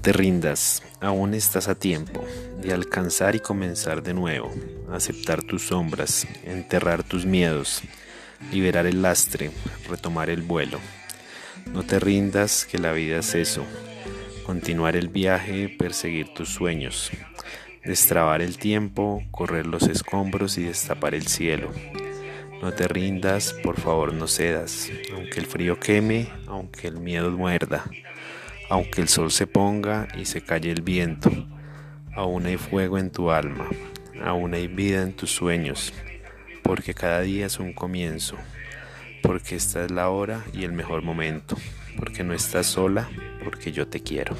te rindas, aún estás a tiempo de alcanzar y comenzar de nuevo, aceptar tus sombras, enterrar tus miedos, liberar el lastre, retomar el vuelo. No te rindas, que la vida es eso, continuar el viaje, perseguir tus sueños, destrabar el tiempo, correr los escombros y destapar el cielo. No te rindas, por favor no cedas, aunque el frío queme, aunque el miedo muerda aunque el sol se ponga y se calle el viento, aún hay fuego en tu alma, aún hay vida en tus sueños, porque cada día es un comienzo, porque esta es la hora y el mejor momento, porque no estás sola, porque yo te quiero.